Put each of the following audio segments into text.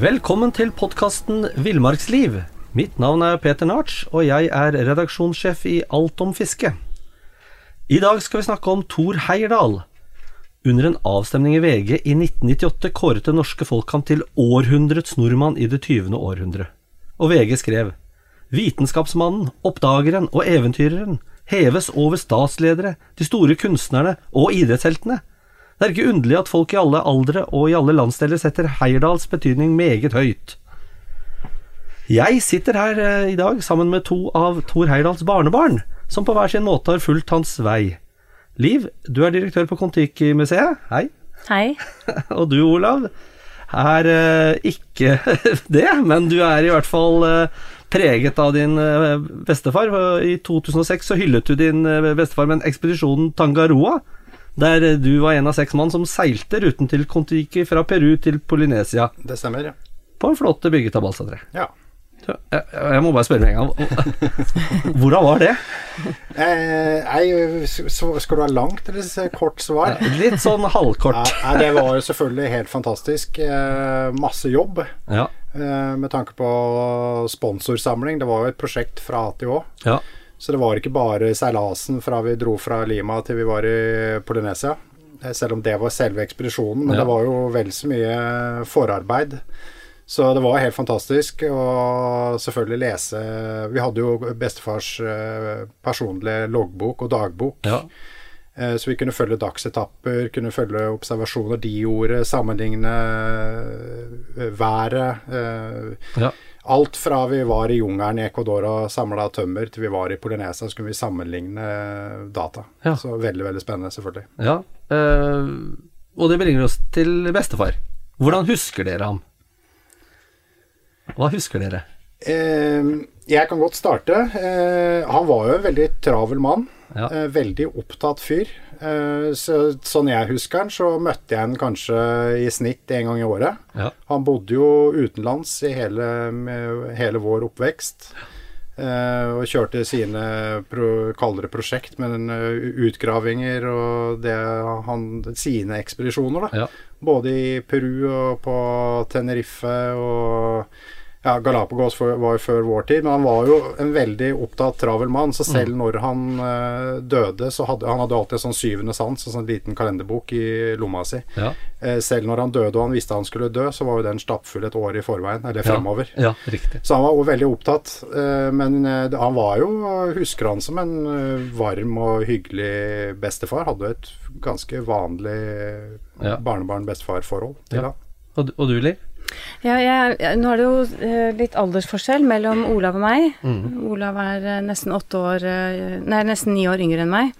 Velkommen til podkasten Villmarksliv. Mitt navn er Peter Narts, og jeg er redaksjonssjef i Alt om fiske. I dag skal vi snakke om Thor Heyerdahl. Under en avstemning i VG i 1998 kåret det norske folk ham til århundrets nordmann i det 20. århundre. Og VG skrev Vitenskapsmannen, oppdageren og eventyreren heves over statsledere, de store kunstnerne og idrettsheltene. Det er ikke underlig at folk i alle aldre og i alle landsdeler setter Heyerdahls betydning meget høyt. Jeg sitter her eh, i dag sammen med to av Thor Heyerdahls barnebarn, som på hver sin måte har fulgt hans vei. Liv, du er direktør på Kon-Tiki-museet. Hei. Hei. Og du, Olav, er eh, ikke det, men du er i hvert fall eh, preget av din bestefar. I 2006 så hyllet du din bestefar med en ekspedisjon Tangaroa, der eh, du var en av seks mann som seilte ruten til Kon-Tiki fra Peru til Polynesia Det stemmer, ja. på en flåte bygget av balsatre. ja. Jeg, jeg må bare spørre med en gang. Hvordan var det? Eh, nei, skal du ha langt eller kort svar? Litt sånn halvkort. Nei, det var jo selvfølgelig helt fantastisk. Eh, masse jobb Ja. eh, med tanke på sponsorsamling. Det var jo et prosjekt fra A til ja. Så det var ikke bare seilasen fra vi dro fra Lima til vi var i Polynesia. Selv om det var selve ekspedisjonen. Men Ja. det var jo vel så mye forarbeid. Så det var helt fantastisk. å selvfølgelig lese Vi hadde jo bestefars eh, personlige loggbok og dagbok. ja. Eh, Så vi kunne følge dagsetapper, kunne følge observasjoner de gjorde, sammenligne eh, været. ja. Alt fra vi var i jungelen i Ecuador og samla tømmer, til vi var i Polynesia, så kunne vi sammenligne eh, data. Ja. Så veldig, veldig spennende, selvfølgelig. ja. Eh, og det bringer oss til bestefar. Hvordan husker dere ham? Hva husker dere? Eh, jeg kan godt starte. Eh, han var jo en veldig travel mann. Ja. Eh, veldig opptatt fyr. Eh, så, sånn jeg husker han, så møtte jeg han kanskje i snitt en gang i året. Ja. Han bodde jo utenlands i hele, med hele vår oppvekst. eh, og kjørte sine pro, kaller prosjekt, men eh, utgravinger og det, han, sine ekspedisjoner. da Ja. Både i Peru og på Tenerife og ja, Galapagos var jo før vår tid, men han var jo en veldig opptatt, travel mann. Så selv når han uh, døde, så hadde han hadde alltid en sånn syvende sans, en sånn liten kalenderbok i lomma si. Ja. Uh, selv når han døde og han visste han skulle dø, så var jo den stappfull et år i forveien, eller fremover. ja, ja, Så han var jo veldig opptatt, Uh, men han var jo, husker han som en varm og hyggelig bestefar. Hadde et ganske vanlig barnebarn-bestefar-forhold til Ja. han. Og, du- og du, Liv? Ja, jeg, nå er det jo eh, litt aldersforskjell mellom Olav og meg. Mm. Olav er eh, nesten åtte år eh, Nei, nesten ni år yngre enn meg.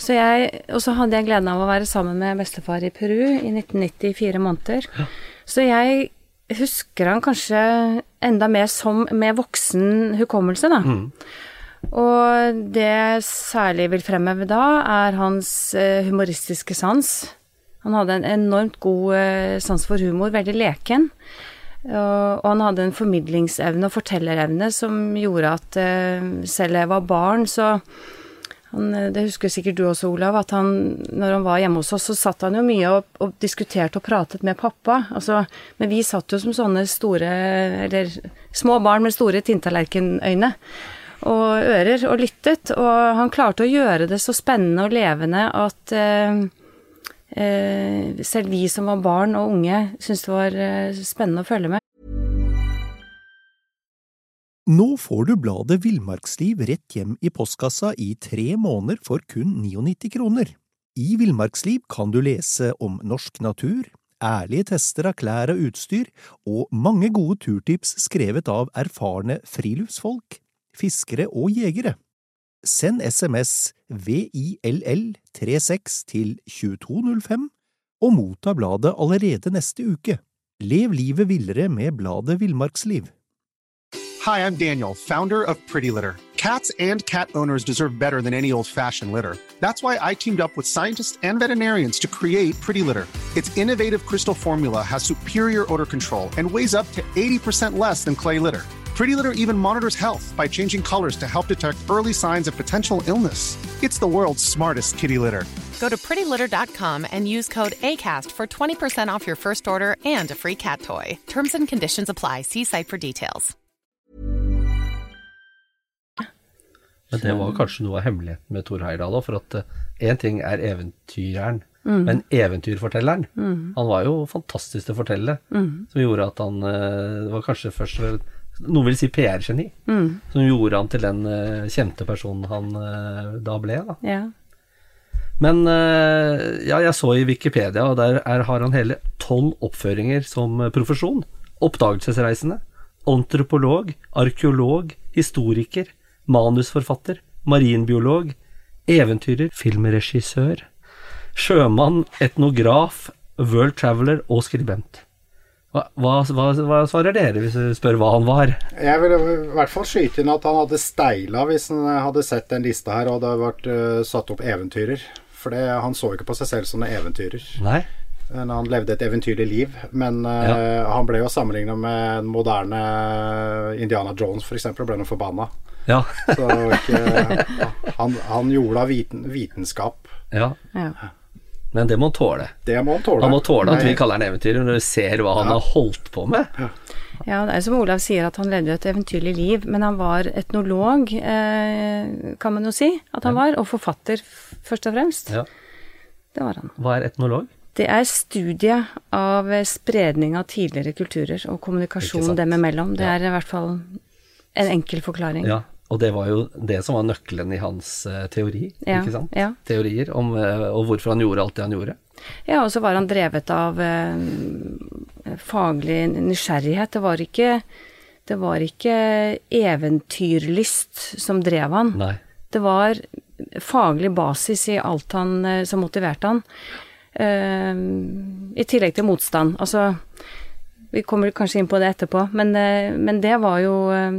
Så jeg, og så hadde jeg gleden av å være sammen med bestefar i Peru i 1990 i fire måneder. Så jeg husker han kanskje enda mer som med voksen hukommelse, da. Og det jeg særlig vil fremheve da, er hans humoristiske sans. Han hadde en enormt god eh, sans for humor, veldig leken. Og, han hadde en formidlingsevne og fortellerevne som gjorde at eh, selv jeg var barn, så han, eh, Det husker sikkert du også, Olav, at han, når han var hjemme hos oss, så satt han jo mye og, og diskuterte og pratet med pappa. Altså, men vi satt jo som sånne store, eller små barn med store tinntallerkenøyne og ører og lyttet, og han klarte å gjøre det så spennende og levende at eh, selv vi som var barn og unge, syntes det var eh, spennende å følge med. Nå får du bladet Villmarksliv rett hjem i postkassa i tre måneder for kun 99 kroner. I Villmarksliv kan du lese om norsk natur, ærlige tester av klær og utstyr, og mange gode turtips skrevet av erfarne friluftsfolk, fiskere og jegere. Send SMS VILL36 til 2205 og motta bladet allerede neste uke. Lev livet villere med bladet Villmarksliv. Hi, I'm Daniel, founder of Pretty Litter. Cats and cat owners deserve better than any old fashioned litter. That's why I teamed up with scientists and veterinarians to create Pretty Litter. Its innovative crystal formula has superior odor control and weighs up to 80% less than clay litter. Pretty Litter even monitors health by changing colors to help detect early signs of potential illness. It's the world's smartest kitty litter. Go to prettylitter.com and use code ACAST for 20% off your first order and a free cat toy. Terms and conditions apply. See site for details. Men det var kanskje noe av hemmeligheten med Thor Heyerdahl òg, for at én ting er eventyreren, men eventyrfortelleren Han var jo fantastisk til å fortelle, som gjorde at han uh, var kanskje først og fremst noen vil si PR-geni, som gjorde han til den uh, kjente personen han uh, da ble. da. Ja. Men uh, ja, jeg så i Wikipedia, og der er, har han hele tolv oppføringer som profesjon. Oppdagelsesreisende, antropolog, arkeolog, historiker, manusforfatter, marinbiolog, eventyrer, filmregissør, sjømann, etnograf, world traveler og skribent. Hva, hva, hva, svarer dere hvis du spør hva han var? Jeg vil i hvert fall skyte inn at han hadde steila hvis han hadde sett den lista her og det hadde vært uh, satt opp eventyrer. For det, han så ikke på seg selv som en eventyrer. Nei? Han levde et eventyrlig liv, men eh, han ble jo sammenligna med en moderne Indiana Jones, f.eks., og ble nå forbanna. Ja. Så ikke, han, han gjorde da viten, vitenskap. ja. ja. Men det må han tåle. Det må han tåle. Han må tåle at vi kaller han eventyrer, når du ser hva han har holdt på med. Ja, det er som Olav sier, at han levde et eventyrlig liv. Men han var etnolog, eh, kan man jo si at han var. Og forfatter, først og fremst. Ja. Det var han. Hva er etnolog? Det er studiet av spredning av tidligere kulturer og kommunikasjon dem imellom. Det Ja. er i hvert fall en enkel forklaring. Ja, og det var jo det som var nøkkelen i hans eh, teori, Ja, ikke sant? ja. Teorier om eh, og hvorfor han gjorde alt det han gjorde. Ja, og så var han drevet av eh, faglig nysgjerrighet. Det var ikke det var ikke eventyrlyst som drev han. Nei. Det var faglig basis i alt han eh, som motiverte han. Uh, I tillegg til motstand. Altså Vi kommer kanskje inn på det etterpå, men, uh, men det var jo eh,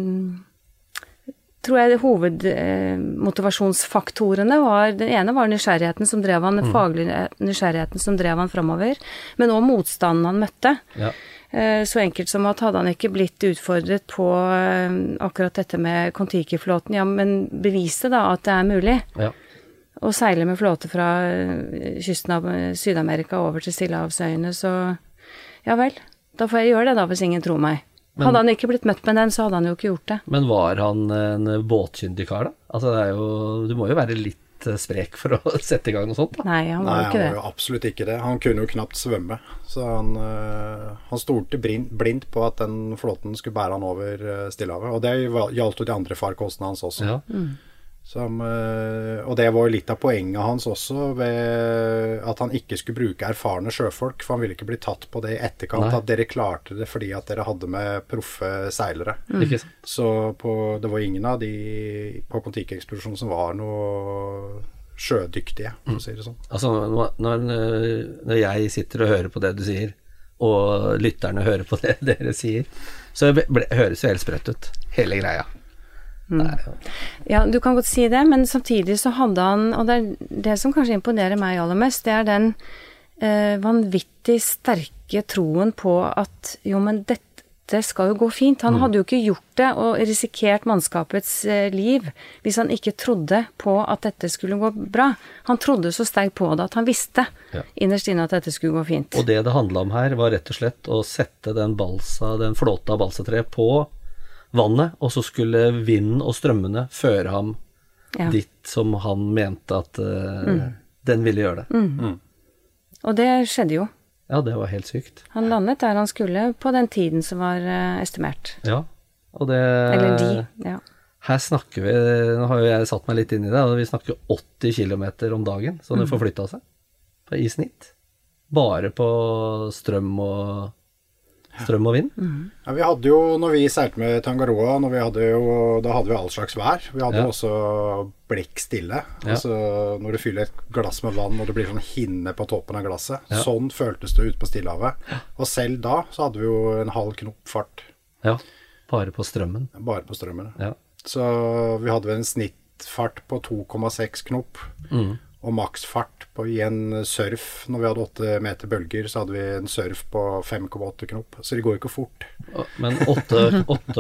tror jeg hovedmotivasjonsfaktorene var Den ene var nysgjerrigheten som drev han, den faglige nysgjerrigheten som drev han framover, men òg motstanden han møtte. Ja. Eh, Så enkelt som at hadde han ikke blitt utfordret på eh, akkurat dette med Kon-Tiki-flåten, ja, men beviste da at det er mulig Ja. å seile med flåte fra eh, kysten av Syd-Amerika over til Stillehavsøyene, så ja vel, da får jeg gjøre det da, hvis ingen tror meg. Men- hadde han ikke blitt møtt med den, så hadde han jo ikke gjort det. Men var han en båtkyndig kar, da? Altså, det er jo Du må jo være litt eh, sprek for å sette i gang noe sånt, da. Nei, han Nei, var han ikke var jo absolutt ikke det. Han kunne jo knapt svømme. Så han, øh, han stolte blindt på at den flåten skulle bære han over Stillehavet. Og det gjaldt jo de andre farkostene hans også. Ja. Som, øh, og det var jo litt av poenget hans også, ved at han ikke skulle bruke erfarne sjøfolk. For han ville ikke bli tatt på det i etterkant, Nei. at dere klarte det fordi at dere hadde med proffe seilere. Mm. Så på, det var ingen av de på Kon-Tiki-ekspedisjonen som var noe sjødyktige, for å si det sånn. Altså, når, når jeg sitter og hører på det du sier, og lytterne hører på det dere sier, så ble, høres jo helt sprøtt ut, hele greia. Nei, Ja, du kan godt si det, men samtidig så hadde han Og det er det som kanskje imponerer meg aller mest, det er den eh, vanvittig sterke troen på at jo, men dette skal jo gå fint. Han hadde jo ikke gjort det og risikert mannskapets eh, liv hvis han ikke trodde på at dette skulle gå bra. Han trodde så sterkt på det at han visste Ja. innerst inne at dette skulle gå fint. Og det det handla om her, var rett og slett å sette den balsa, den flåta av på vannet, og så skulle vinden og strømmene føre ham Ja. dit som han mente at eh, den ville gjøre det. Og det skjedde jo. Ja, det var helt sykt. Han landet der han skulle på den tiden som var uh, estimert. Ja, og det Eller de. Ja. Her snakker vi Nå har jo jeg satt meg litt inn i det, og vi snakker 80 km om dagen som det forflytta seg i snitt. Bare på strøm og strøm og vind. Ja, vi hadde jo, når vi seilte med Tangaroa, når vi hadde jo, da hadde vi all slags vær. Vi hadde Ja. jo også blikk stille. Ja. Altså når du fyller et glass med vann og det blir sånn hinne på toppen av glasset. Ja. Sånn føltes det ute på Stillehavet. Og selv da så hadde vi jo en halv knop fart Ja, bare på strømmen. bare på strømmen. Ja. Så vi hadde vel en snittfart på 2,6 knop. Mm. Og maksfart på i en surf. Når vi hadde åtte meter bølger, så hadde vi en surf på 5,8 knop. Så det går ikke fort. Men åtte,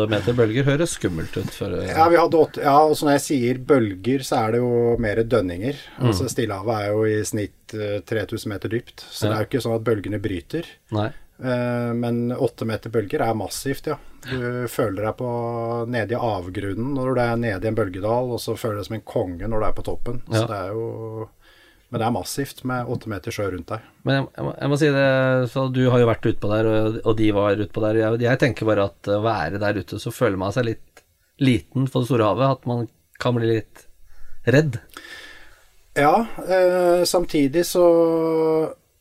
meter bølger høres skummelt ut. For, Ja, vi hadde åtte, ja, og når jeg sier bølger, så er det jo mer dønninger. Altså Stillehavet er jo i snitt eh, 3000 meter dypt, så Ja. det er jo ikke sånn at bølgene bryter. Nei. Eh, men åtte meter bølger er massivt, ja. Du føler deg på nede i avgrunnen når du er nede i en bølgedal, og så føler du deg som en konge når du er på toppen. Ja. Så det er jo Men det er massivt med åtte meter sjø rundt deg. Men jeg, jeg, må, jeg må si det, så du har jo vært utpå der, og, og de var utpå der. Jeg, jeg tenker bare at å være der ute, så føler man seg litt liten for det store havet. At man kan bli litt redd. Ja, eh, samtidig så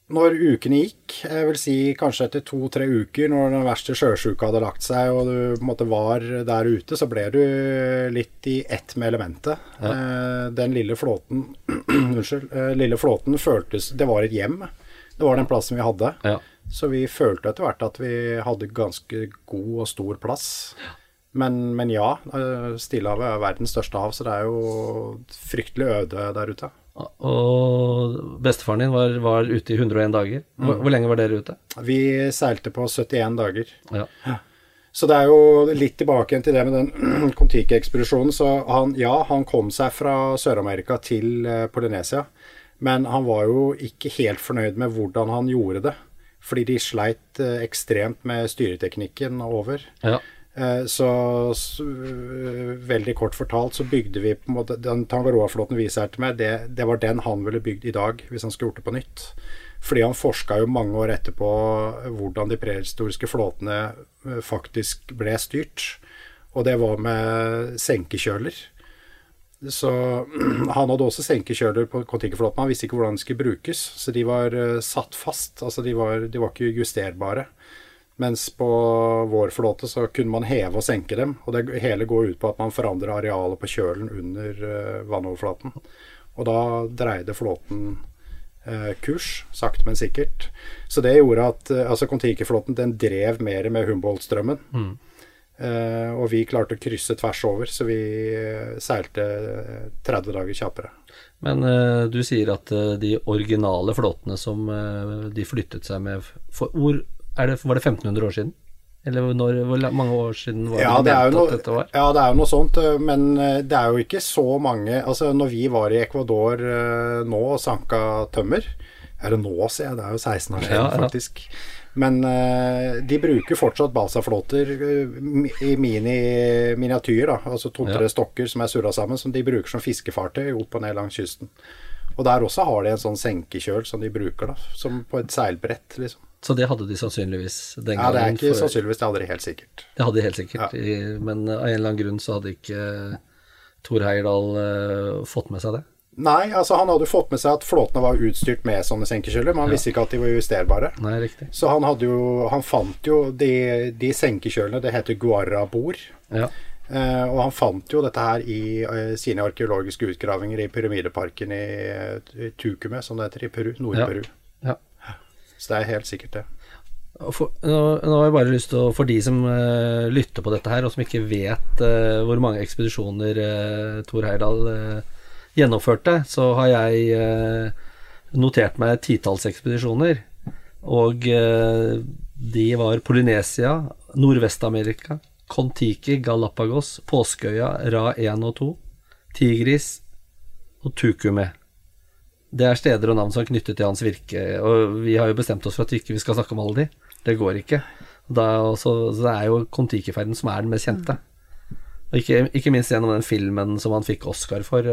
Når ukene gikk, jeg vil si kanskje etter to-tre uker, når den verste sjøsjuka hadde lagt seg og du på en måte var der ute, så ble du litt i ett med elementet. Ja. den lille flåten Unnskyld. Eh, lille flåten føltes Det var et hjem. Det var den plassen vi hadde. Ja. Så vi følte etter hvert at vi hadde ganske god og stor plass. Men, men ja, eh, Stillehavet er verdens største hav, så det er jo fryktelig øde der ute. Og bestefaren din var, var ute i 101 dager. Hvor, hvor lenge var dere ute? Vi seilte på 71 dager. Ja. Så det er jo litt tilbake igjen til det med den Kon-Tiki-ekspedisjonen. Så han, ja, han kom seg fra Sør-Amerika til eh, Polynesia, men han var jo ikke helt fornøyd med hvordan han gjorde det. Fordi de sleit eh, ekstremt med styreteknikken over. ja. Eh, Så, så øh, veldig kort fortalt så bygde vi på en måte Den Tangaroa-flåten vi seilte med, det, det var den han ville bygd i dag hvis han skulle gjort det på nytt. Fordi han forska jo mange år etterpå hvordan de prehistoriske flåtene øh, faktisk ble styrt. Og det var med senkekjøler. Så han hadde også senkekjøler på Kon-Tiki-flåten. Han visste ikke hvordan de skulle brukes, så de var satt fast. Altså de var, de var ikke justerbare. Mens på vår flåte så kunne man heve og senke dem. Og det hele går ut på at man forandrer arealet på kjølen under eh, vannoverflaten. Og da dreide flåten eh, kurs, sakte, men sikkert. Så det gjorde at eh, altså Kon-Tiki-flåten den drev mer med Humboldt-strømmen. Eh, og vi klarte å krysse tvers over, så vi seilte eh, 30 dager kjappere. Men uh, du sier at uh, de originale flåtene som uh, de flyttet seg med for, hvor, det, Var det 1500 år siden? Eller når, hvor mange år siden var Ja det det, er jo ment at dette var? ja, det er jo noe sånt, eh, men eh, det er jo ikke så mange Altså, når vi var i Ecuador eh, nå og sanka tømmer Er det nå, sier jeg? Det er jo 16 år siden, Ja, ja. faktisk. Men de bruker fortsatt balsaflåter i mini miniatyr, da. Altså to-tre Ja. stokker som er surra sammen, som de bruker som fiskefartøy opp og ned langs kysten. Og der også har de en sånn senkekjøl som de bruker, da. Som på et seilbrett, liksom. Så det hadde de sannsynligvis den gangen. Ja, det er ikke for- sannsynligvis, det er aldri helt sikkert. Det hadde de helt sikkert, i, men av en eller annen grunn så hadde ikke Thor Heyerdahl uh, fått med seg det. Nei, altså han hadde jo fått med seg at flåtene var utstyrt med sånne senkekjøler, men han visste ikke at de var justerbare. Nei, riktig. Så han hadde jo Han fant jo de, de senkekjølene, det heter guarabor. Ja. Uh, og han fant jo dette her i uh, sine arkeologiske utgravinger i pyramideparken i, eh, Tukume, som det heter, i Peru. Nord-Peru. ja. Så det er helt sikkert det. For, nå, nå har jeg bare lyst til å, for de som uh, lytter på dette her, og som ikke vet uh, hvor mange ekspedisjoner uh, Thor Heyerdahl uh, gjennomførte, så har jeg eh, notert meg titalls ekspedisjoner. Og eh, de var Polynesia, Nordvest-Amerika, Kon-Tiki, Galapagos, Påskeøya, Ra 1 og 2, Tigris og Tukume. Det er steder og navn som er knyttet til hans virke, og vi har jo bestemt oss for at vi ikke skal snakke om alle de. Det går ikke. Også, så det er jo Kon-Tiki-ferden som er den mest kjente. Og ikke, ikke minst gjennom den filmen som han fikk Oscar for,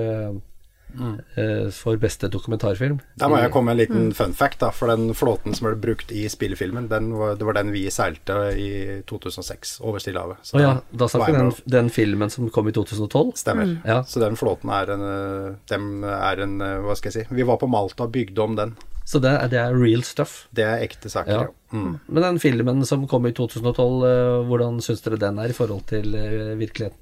eh, eh, for beste dokumentarfilm. Der må jeg komme med en liten fun fact, da. For den flåten som ble brukt i spillefilmen, den var, det var den vi seilte i 2006 over Stillehavet. Oh, ja, da snakker vi den, den filmen som kom i 2012. Stemmer. Ja. Så den flåten er en, øh, er en øh, Hva skal jeg si Vi var på Malta og bygde om den. Så det, er- det er real stuff. Det er ekte saker, Ja. ja. Mm. Men den filmen som kom i 2012, eh, hvordan syns dere den er i forhold til eh, virkeligheten?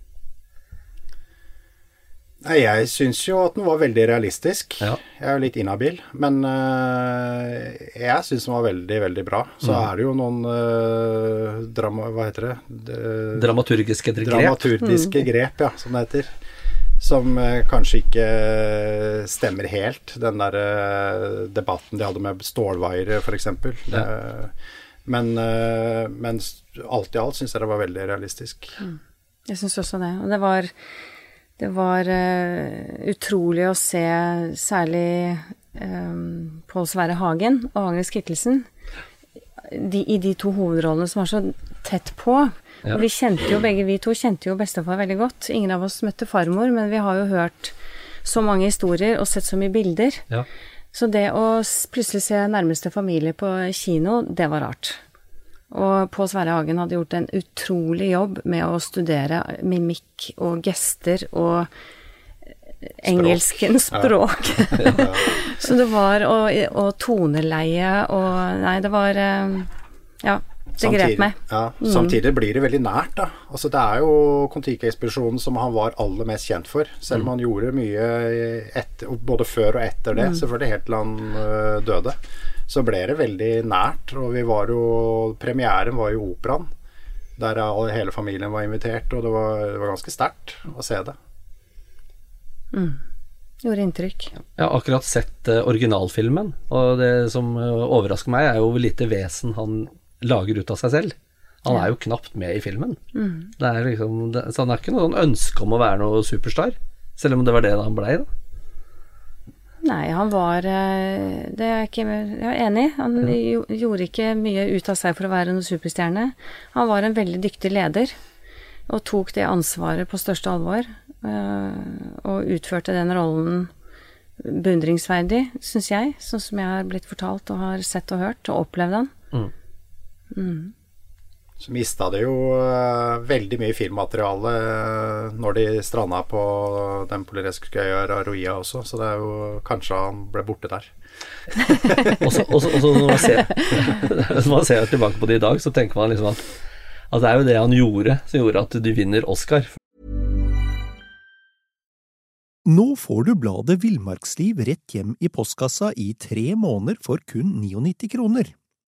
Nei, jeg syns jo at den var veldig realistisk. Ja. Jeg er jo litt inhabil, men øh, jeg syns den var veldig, veldig bra. Så Mm. er det jo noen øh, drama... Hva heter det? det Dramaturgiske grep? dramaturgiske grep, ja, som det heter. som eh, kanskje ikke stemmer helt. Den der debatten de hadde med stålvaiere, f.eks. Ja. Men, men alt i alt syns jeg det var veldig realistisk. Jeg syns også det. Og det var, det var uh, utrolig å se særlig um, Pål Sverre Hagen og Agnes Kittelsen de, i de to hovedrollene som var så tett på. Ja. Og vi kjente jo begge vi to kjente jo bestefar veldig godt. Ingen av oss møtte farmor, men vi har jo hørt så mange historier og sett så mye bilder. Ja. Så det å plutselig se nærmeste familie på kino, det var rart. Og Pål Sverre Hagen hadde gjort en utrolig jobb med å studere mimikk og gester og engelsken språk. Så det var og, og toneleie og Nei, det var eh, Ja, det grep meg. Mm. Samtidig blir det veldig nært, da. Altså, det er jo Kon-Tiki-ekspedisjonen som han var aller mest kjent for. Selv om han gjorde mye etter, både før og etter Mm. det, selvfølgelig helt til han øh, døde. Så ble det veldig nært, og vi var jo Premieren var jo Operaen. Der hele familien var invitert, og det var, det var ganske sterkt å se det. Gjorde inntrykk. Jeg har akkurat sett eh, originalfilmen, og det som eh, overrasker meg, er jo hvor lite vesen han lager ut av seg selv. Han er jo knapt med i filmen. Det er liksom, det, så han er ikke noe sånn ønske om å være noe superstar, selv om det var det han blei, da. Nei, han var eh, Det er ikke Jeg er enig. Han ja. gjorde ikke mye ut av seg for å være noen superstjerne. Han var en veldig dyktig leder, og tok det ansvaret på største alvor. eh, Og utførte den rollen beundringsverdig, syns jeg. Sånn som jeg har blitt fortalt og har sett og hørt, og opplevd han. Så mista de jo øh, veldig mye filmmateriale øh, når de stranda på den polyreske øya Raroia også, så det er jo kanskje han ble borte der. Og så når man ser, når man ser tilbake på det i dag, så tenker man liksom at, at det er jo det han gjorde som gjorde at du vinner Oscar. Nå får du bladet Villmarksliv rett hjem i postkassa i tre måneder for kun 99 kroner.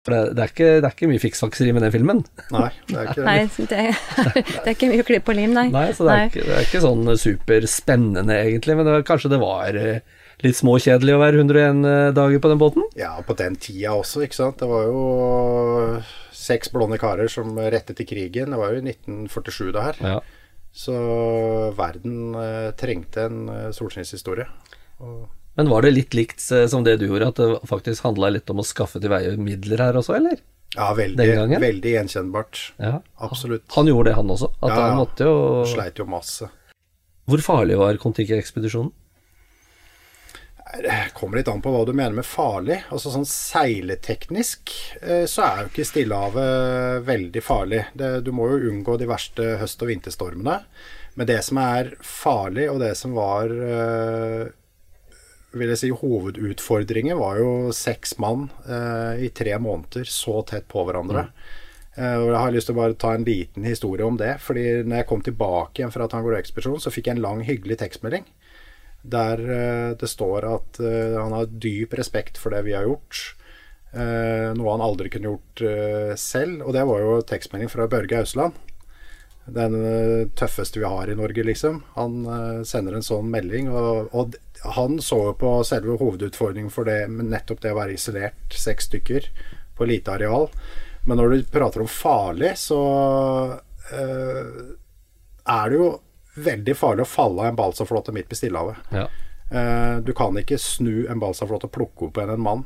For det, det, er ikke, det er ikke mye fiksfakseri med den filmen. Nei, det er ikke Nei, det, det er ikke mye klipp og lim, nei. Nei, så det er, Ikke, det er ikke sånn superspennende, egentlig. Men det, var- kanskje det var eh, litt småkjedelig å være 101 dager på den båten? Ja, på den tida også, ikke sant. Det var jo seks blonde karer som rettet i krigen. Det var jo i 1947 det her. Ja. Så verden eh, trengte en solskinnshistorie. Men var det litt likt eh, som det du gjorde, at det faktisk handla litt om å skaffe til veie midler her også, eller? Ja, veldig, veldig gjenkjennbart. Ja. Absolutt. Han gjorde det, han også. At Ja, ja. han måtte jo Sleit jo masse. Hvor farlig var Kon-Tiki-ekspedisjonen? Det kommer litt an på hva du mener med farlig. Altså sånn seileteknisk eh, så er jo ikke Stillehavet veldig farlig. Det, du må jo unngå de verste høst- og vinterstormene. Men det som er farlig, og det som var eh, vil jeg si hovedutfordringen, var jo seks mann eh, i tre måneder så tett på hverandre. Eh, og Jeg har lyst til å bare ta en liten historie om det. Fordi når jeg kom tilbake igjen fra Tangoekspedisjonen, så fikk jeg en lang, hyggelig tekstmelding der eh, det står at eh, han har dyp respekt for det vi har gjort. Eh, noe han aldri kunne gjort eh, selv. Og det var jo tekstmelding fra Børge Ausland. Den eh, tøffeste vi har i Norge, liksom. Han eh, sender en sånn melding. Og, og han så jo på selve hovedutfordringen for det, nettopp det å være isolert, seks stykker, på lite areal. Men når du prater om farlig, så eh, er det jo veldig farlig å falle av en balsaflåte midt på Stillehavet. Ja. Uh, du kan ikke snu en balsaflåte og plukke opp en, en mann.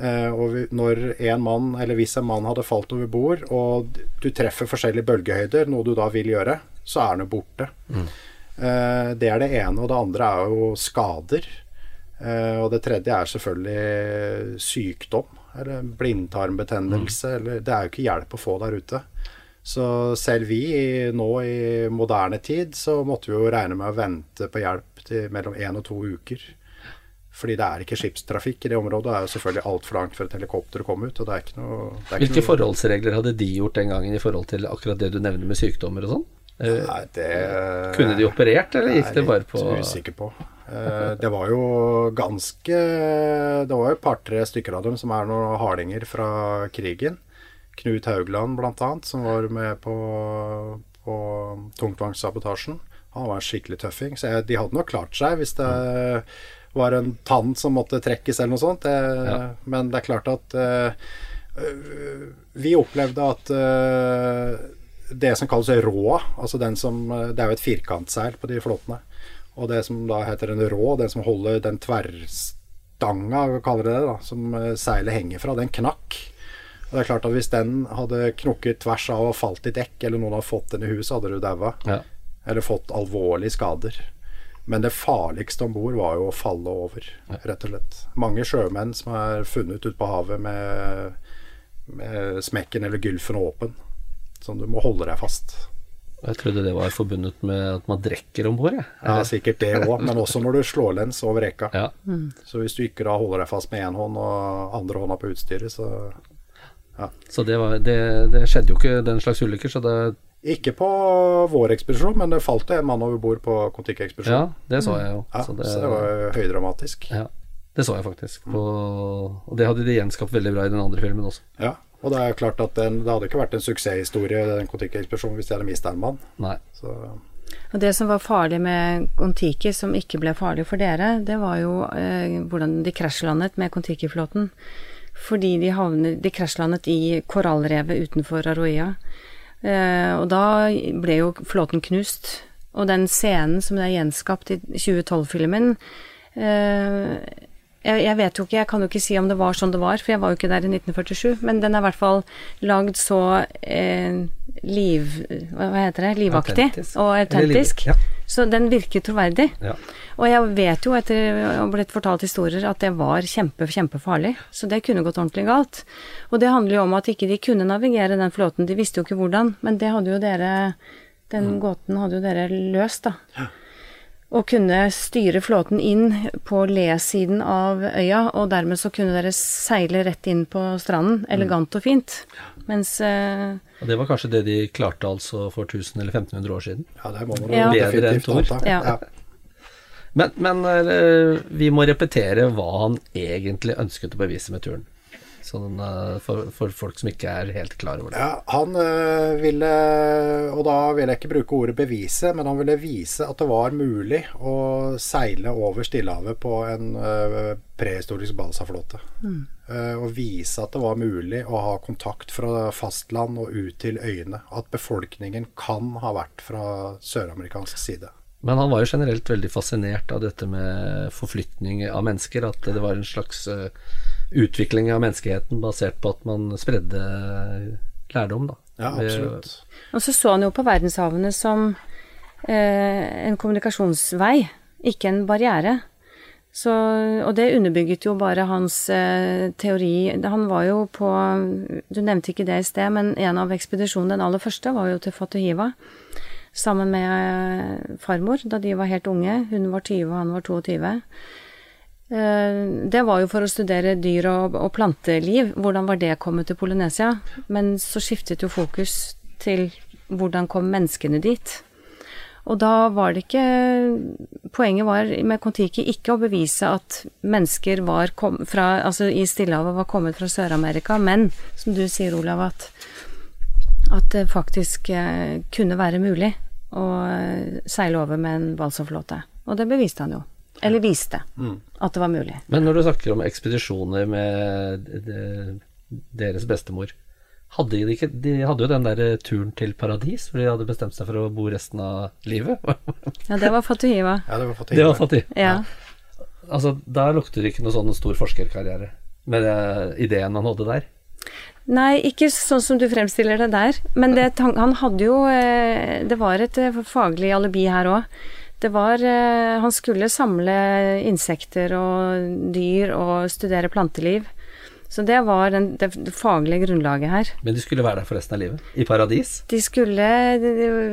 Eh, og når en mann, eller hvis en mann hadde falt over bord, og du treffer forskjellige bølgehøyder, noe du da vil gjøre, så er han jo borte. Eh, det er det ene. Og det andre er jo skader. Eh, og det tredje er selvfølgelig sykdom. Eller blindtarmbetennelse. Eller, det er jo ikke hjelp å få der ute. Så selv vi i- nå i moderne tid, så måtte vi jo regne med å vente på hjelp til mellom én og to uker. Fordi det er ikke skipstrafikk i det området. Det er jo selvfølgelig altfor langt for et helikopter å komme ut. Og det er ikke noe det er ikke Hvilke noe- forholdsregler hadde de gjort den gangen i forhold til akkurat det du nevner med sykdommer og sånn? Eh, Nei, det Kunne de operert, eller gikk det bare på Jeg er litt usikker på. Eh, Det var jo ganske Det var jo et par-tre stykker av dem som er noen hardinger fra krigen. Knut Haugland annet, som var med på, på tungtvangssabotasjen. Han var en skikkelig tøffing. Så jeg, de hadde nok klart seg hvis det var en tann som måtte trekkes eller noe sånt. Det, Ja. Men det er klart at øh, Vi opplevde at uh, det som kalles rå, altså den som Det er jo et firkantseil på de flåtene. Og det som da heter en rå, den som holder den tverrstanga, kaller det det, da, som seilet henger fra, den knakk. Og det er klart at Hvis den hadde knukket tvers av og falt i dekk, eller noen hadde fått den i huset, hadde du daua. ja. Eller fått alvorlige skader. Men det farligste om bord var jo å falle over, rett og slett. Mange sjømenn som er funnet ute på havet med, med smekken eller gylfen åpen. som du må holde deg fast. Jeg trodde det var forbundet med at man drikker om bord, jeg. Ja, sikkert det òg, men også når du slår lens over reka. Ja. Så hvis du ikke da holder deg fast med én hånd og andre hånda på utstyret, så Så det, var, det, det skjedde jo ikke den slags ulykker, så det Ikke på vår ekspedisjon, men det falt en mann over bord på Ja, Kon-Tiki-ekspedisjonen. det så jeg jo. Ja, så så det var høydramatisk. ja, det så jeg faktisk. På, og det hadde de gjenskapt veldig bra i den andre filmen også. Ja, og det er klart at den, det hadde ikke vært en suksesshistorie, den Kon-Tiki-ekspedisjonen, hvis de hadde mista en mann. Nei. Så Og det som var farlig med Kon-Tiki, som ikke ble farlig for dere, det var jo eh, hvordan de krasjlandet med Kon-Tiki-flåten. Fordi de, havnet, de krasjlandet i korallrevet utenfor Aroia. Eh, og da ble jo flåten knust. Og den scenen som det er gjenskapt i 2012-filmen eh, jeg, vet jo ikke, jeg kan jo ikke si om det var sånn det var, for jeg var jo ikke der i 1947. Men den er i hvert fall lagd så eh, liv... Hva heter det? Livaktig Autentisk. og liv- autentisk. ja. Så den virker troverdig. Ja. Og jeg vet jo etter å ha blitt fortalt historier at det var kjempe, kjempefarlig. Så det kunne gått ordentlig galt. Og det handler jo om at ikke de kunne navigere den flåten. De visste jo ikke hvordan, men det hadde jo dere Den gåten hadde jo dere løst, da. Og kunne styre flåten inn på le-siden av øya, og dermed så kunne dere seile rett inn på stranden, elegant og fint. Mens uh, Og det var kanskje det de klarte altså for 1000 eller 1500 år siden. ja, det må man Ja. Bedre enn Thor. Ja. Ja. Men, men uh, vi må repetere hva han egentlig ønsket å bevise med turen. Sånn, eh, for, for folk som ikke er helt klar over det. Ja, han øh, ville Og da vil jeg ikke bruke ordet bevise, men han ville vise at det var mulig å seile over Stillehavet på en øh, prehistorisk balsaflåte. Eh, og vise at det var mulig å ha kontakt fra fastland og ut til øyene. At befolkningen kan ha vært fra søramerikansk side. Men han var jo generelt veldig fascinert av dette med forflytning av mennesker. At det var en slags eh, utvikling av menneskeheten basert på at man spredde lærdom, da. Ja, absolutt. Og så så han jo på verdenshavene som eh, en kommunikasjonsvei, ikke en barriere. Så, og det underbygget jo bare hans eh, teori. Han var jo på Du nevnte ikke det i sted, men en av ekspedisjonene, den aller første, var jo til Fatuhiva. Sammen med eh, farmor, da de var helt unge. Hun var 20, og han var 22. Eh, Det var jo for å studere dyr og, og planteliv. Hvordan var det kommet til Polynesia? Men så skiftet jo fokus til hvordan kom menneskene dit. Og da var det ikke Poenget var med Kon-Tiki ikke å bevise at mennesker var kom, fra, altså i Stillehavet var kommet fra Sør-Amerika, men som du sier, Olav, at, at det faktisk eh, kunne være mulig å eh, seile over med en balsaflåte. Og det beviste han jo. Eller viste at det var mulig. Men når du snakker om ekspedisjoner med deres bestemor hadde de, ikke, de hadde jo den der turen til paradis, hvor de hadde bestemt seg for å bo resten av livet. Ja, det var Fatuhiva. Ja, det var Det var fattig. Ja. Altså, Da lukter det ikke noe sånn stor forskerkarriere med det, ideen han hadde der. Nei, ikke sånn som du fremstiller det der. Men det, han hadde jo eh, Det var et eh, faglig alibi her òg. Det var eh, Han skulle samle insekter og dyr og studere planteliv. Så det var den, det, det faglige grunnlaget her. Men de skulle være der for resten av livet. I paradis. De skulle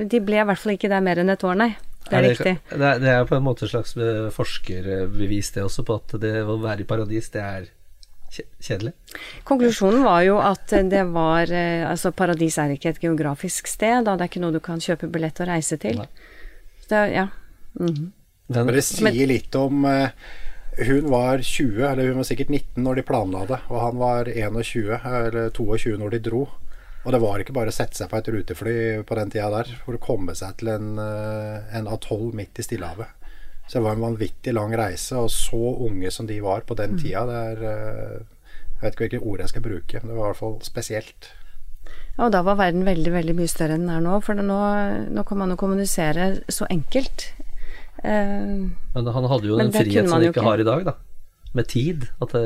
De ble i hvert fall ikke der mer enn et år, nei. Det er riktig. Det er, det er på en måte et slags eh, forskerbevis det også, på at det å være i paradis, det er kjedelig. Konklusjonen var jo at det var eh, Altså, paradis er ikke et geografisk sted, da det er ikke noe du kan kjøpe billett og reise til. Nei. Så det, ja. Mhm. Men, Men det sier litt om uh, Hun var 20, eller hun var sikkert 19 når de planla det, og han var 21 eller 22 når de dro. Og det var ikke bare å sette seg på et rutefly på den tida der for å komme seg til en, uh, en atoll midt i Stillehavet. Så det var en vanvittig lang reise, og så unge som de var på den tida, det er uh, Jeg vet ikke hvilke ord jeg skal bruke, men det var i hvert fall spesielt. Ja, og da var verden veldig, veldig mye større enn den er nå, for nå, nå kan man jo kommunisere så enkelt. Eh, men han hadde jo den frihet som han ikke ikke. har i dag, da. Med tid. At det,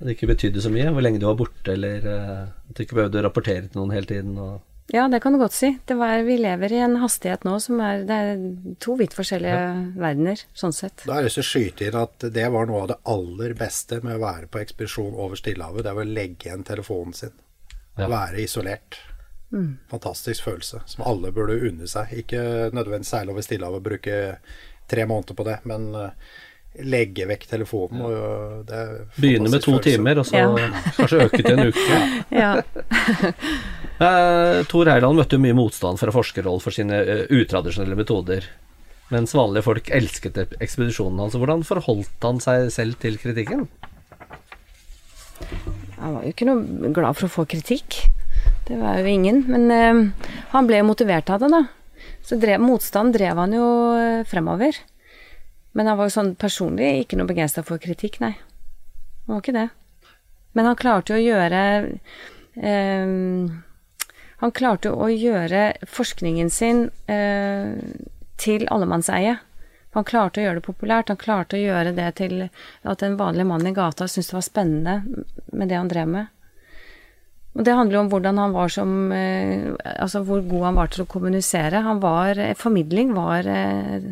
det ikke betydde så mye. Hvor lenge du var borte, eller eh, at du ikke behøvde å rapportere til noen hele tiden. Og, ja, det kan du godt si. Det var, vi lever i en hastighet nå som er Det er to vidt forskjellige verdener, sånn sett. Da har jeg lyst til å skyte inn at det var noe av det aller beste med å være på ekspedisjon over Stillehavet. Det var å legge igjen telefonen sin. Ja. Være isolert. Fantastisk følelse som alle burde unne seg. Ikke nødvendigvis seile over Stillehavet og bruke tre måneder på det, men eh, legge vekk telefonen. Og, det er begynne med to følelse. timer, og så Ja. kanskje øke til en uke. Ja. uh, Tor Heiland møtte jo mye motstand fra forskerhold for sine uh, utradisjonelle metoder, mens vanlige folk elsket ekspedisjonen hans. Hvordan forholdt han seg selv til kritikken? Han var jo ikke noe glad for å få kritikk. Det var jo ingen. Men eh, han ble jo motivert av det, da. Så drev, motstand drev han jo eh, fremover. Men han var jo sånn personlig ikke noe begeistra for kritikk, nei. Han var ikke det. Men han klarte jo å gjøre eh, Han klarte jo å gjøre forskningen sin eh, til allemannseie. Han klarte å gjøre det populært. Han klarte å gjøre det til at en vanlig mann i gata syntes det var spennende med det han drev med. Og det handler jo om hvordan han var som eh, Altså hvor god han var til å kommunisere. Han var eh, Formidling var eh,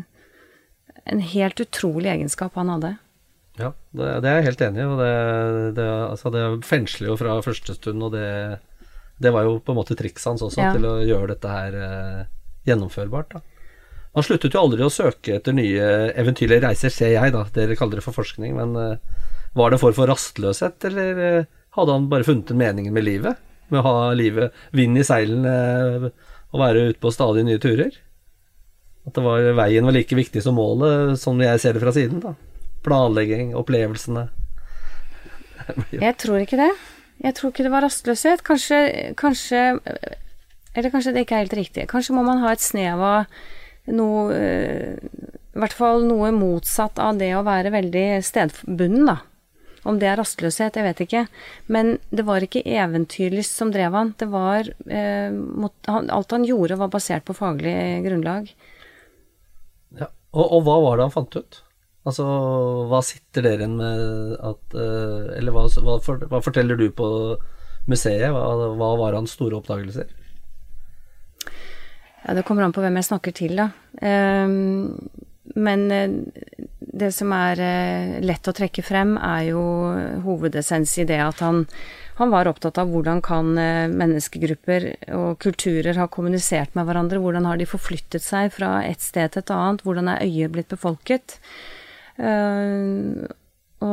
en helt utrolig egenskap han hadde. Ja, det, det er jeg helt enig i. Og det, det, altså det fengsler jo fra første stund, og det, det var jo på en måte trikset hans også, Ja. til å gjøre dette her gjennomførbart. da. Han sluttet jo aldri å søke etter nye eventyrlige reiser, ser jeg, da. Dere kaller det for forskning, men var det en form for rastløshet, eller hadde han bare funnet en mening med livet? Med å ha livet, vind i seilene eh, og være ute på stadig nye turer? At det var, veien var like viktig som målet, som jeg ser det fra siden, da. Planlegging, opplevelsene. Jeg tror ikke det. Jeg tror ikke det var rastløshet. Kanskje, kanskje Eller kanskje det ikke er helt riktig. Kanskje må man ha et snev av noe eh, I hvert fall noe motsatt av det å være veldig stedbunden, da. Om det er rastløshet, jeg vet ikke. Men det var ikke eventyrlyst som drev han. Det var eh, mot, han, Alt han gjorde, var basert på faglig grunnlag. Ja. Og, og hva var det han fant ut? Altså, hva sitter dere igjen med at eh, Eller hva, hva, for, hva forteller du på museet? Hva, hva var hans store oppdagelser? Ja, det kommer an på hvem jeg snakker til, da. Ehm, men eh, det som er eh, lett å trekke frem, er jo hovedessens i det at han, han var opptatt av hvordan kan eh, menneskegrupper og kulturer ha kommunisert med hverandre, hvordan har de forflyttet seg fra et sted til et annet, hvordan er øyet blitt befolket, og,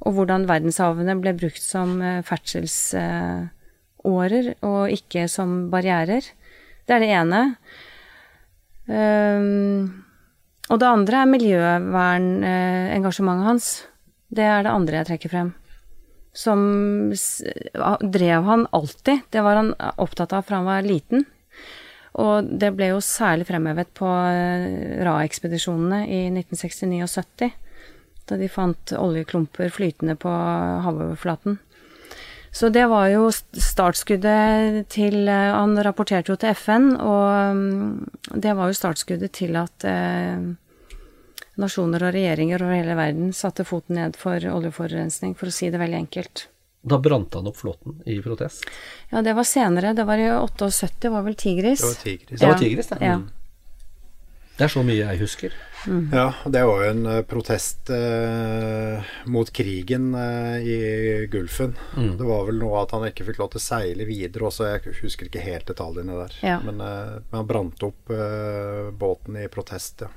og hvordan verdenshavene ble brukt som ferdselsårer og ikke som barrierer. Det er det ene. Ehm, og det andre er miljøvernengasjementet hans. Det er det andre jeg trekker frem. Som drev han alltid. Det var han opptatt av fra han var liten. Og det ble jo særlig fremhevet på eh, Ra-ekspedisjonene i 1969 og 70. Da de fant oljeklumper flytende på havoverflaten. Så det var jo startskuddet til eh, Han rapporterte jo til FN, og mm, det var jo startskuddet til at eh, nasjoner og regjeringer over hele verden satte foten ned for oljeforurensning, for å si det veldig enkelt. Da brant han opp flåten i protest. Ja, det var senere. Det var i 78, var vel Tigris. Det var Tigris. Det var Tigris, det. Ja. Det er så mye jeg husker. Ja, det var jo en eh, protest eh, mot krigen eh, i Gulfen. Mm. Det var vel noe at han ikke fikk lov til å seile videre også, jeg husker ikke helt detaljene der. Ja. Men, eh, men han brant opp eh, båten i protest, ja.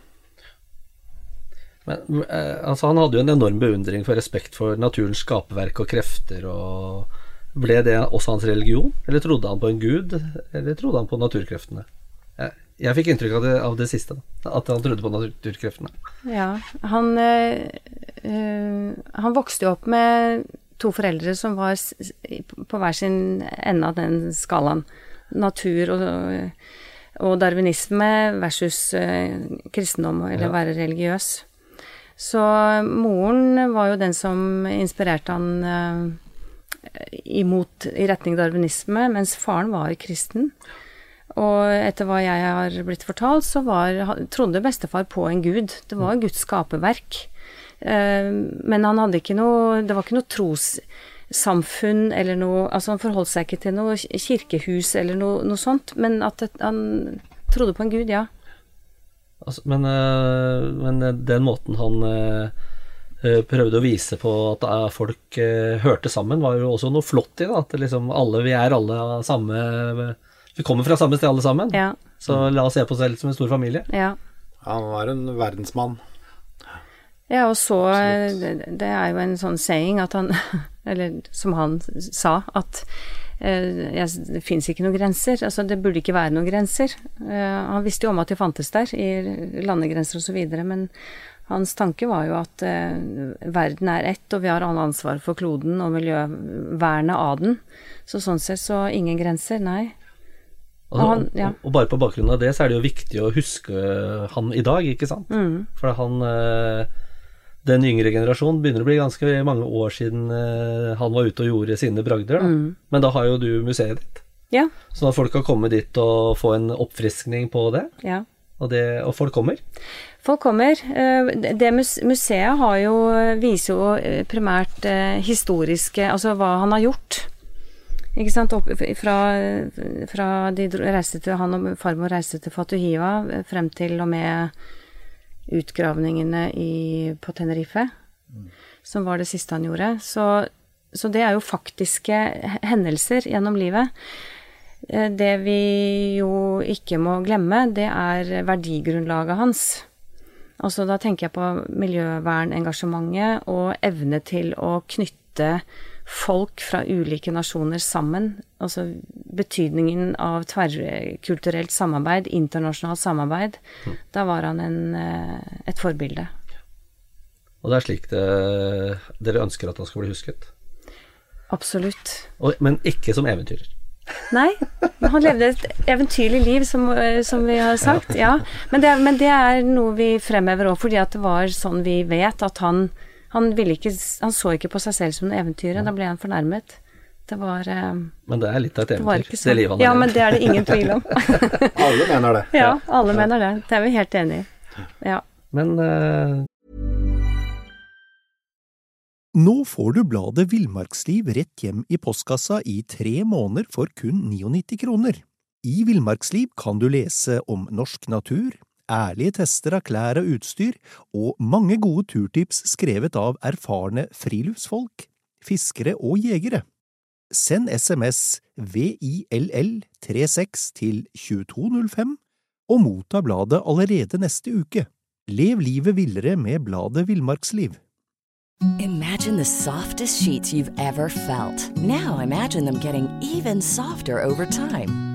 Men eh, altså, han hadde jo en enorm beundring for respekt for naturens skaperverk og krefter, og ble det også hans religion? Eller trodde han på en gud, eller trodde han på naturkreftene? Jeg, fikk inntrykk av det, av det siste, da. At han trodde på naturkreftene. Ja, han, øh, han vokste jo opp med to foreldre som var på hver sin ende av den skalaen. Natur og, og darwinisme versus øh, kristendom, eller Ja. være religiøs. Så moren var jo den som inspirerte han øh, imot, i retning darwinisme, mens faren var kristen. Og etter hva jeg har blitt fortalt, så var, trodde bestefar på en gud. Det var Guds skaperverk. Eh, Men han hadde ikke noe Det var ikke noe trossamfunn eller noe Altså, han forholdt seg ikke til noe kirkehus eller noe, noe sånt, men at han trodde på en gud, ja. Altså, men, eh, men den måten han eh, prøvde å vise på at folk hørte sammen, var jo også noe flott i det. At liksom alle, vi er alle samme Vi kommer fra samme sted alle sammen. Ja. Så la oss se på oss selv som en stor familie. Ja. Han var en verdensmann. Ja, og så det, det er jo en sånn saying at han Eller som han sa, at eh, jeg, det fins ikke noen grenser. Altså, det burde ikke være noen grenser. Eh, han visste jo om at de fantes der, i landegrenser osv., men hans tanke var jo at eh, verden er ett, og vi har alle ansvar for kloden og miljøvernet av den. Så sånn sett så ingen grenser, nei. Og, Og han- ja. og, bare på bakgrunn av det, så er det jo viktig å huske han i dag, ikke sant? Mm. For han eh, Den yngre generasjonen begynner å bli ganske mange år siden eh, han var ute og gjorde sine bragder. Da. Mm. Men da har jo du museet ditt. Ja. Sånn at folk kan komme dit og få en oppfriskning på det. ja. Og, det, og folk kommer. Folk kommer. Eh, Det museet har jo, viser jo primært historiske Altså hva han har gjort. Ikke sant. Opp, fra, fra de reiste til Han og farmor reiste til Fatuhiva eh, frem til og med utgravningene i, på Tenerife. Som var det siste han gjorde. Så, så det er jo faktiske hendelser gjennom livet. Eh, Det vi jo ikke må glemme, det er verdigrunnlaget hans. Altså da tenker jeg på miljøvernengasjementet og evne til å knytte folk fra ulike nasjoner sammen. Altså betydningen av tverrkulturelt samarbeid, internasjonalt samarbeid. Da var han en, eh, et forbilde. Og det er slik det, dere ønsker at han skal bli husket. Absolutt. Og, men ikke som eventyrer. Nei, han levde et eventyrlig liv, som, eh, som vi har sagt. Ja. Men, det, men det er noe vi fremhever òg, fordi at det var sånn vi vet at han han, ville ikke, han så ikke på seg selv som noe eventyr, Da ble han fornærmet. Det var, eh, Men det er litt av et eventyr, det, livet han har Ja, men det er det ingen tvil om. Alle mener det. ja, alle mener det. Det er vi helt enig i. Ja. Men eh, Nå får du bladet Villmarksliv rett hjem i postkassa i tre måneder for kun 99 kroner. I Villmarksliv kan du lese om norsk natur, ærlige tester av klær og utstyr, og mange gode turtips skrevet av erfarne friluftsfolk, fiskere og jegere. Send SMS VILL36 til 2205 og motta bladet allerede neste uke. Lev livet villere med bladet Villmarksliv. Imagine the softest sheets you've ever felt. Now imagine them getting even softer over time.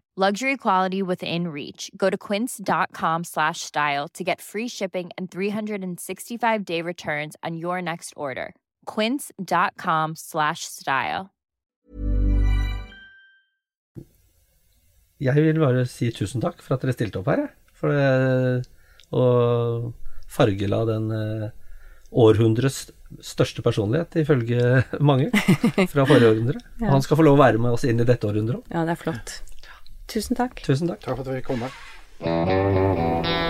Luxury quality within reach. Go to quince.com slash style to get free shipping and 365-day returns on your next order. quince.com slash style. Jeg vil bare si tusen takk for at dere stilte opp her. For det, å fargela den Århundres århundrets største personlighet, ifølge mange, fra forrige århundre. ja. han skal få lov å være med oss inn i dette århundret òg. Ja, det er flott. Tusen takk. Tusen takk. Takk for at vi fikk komme.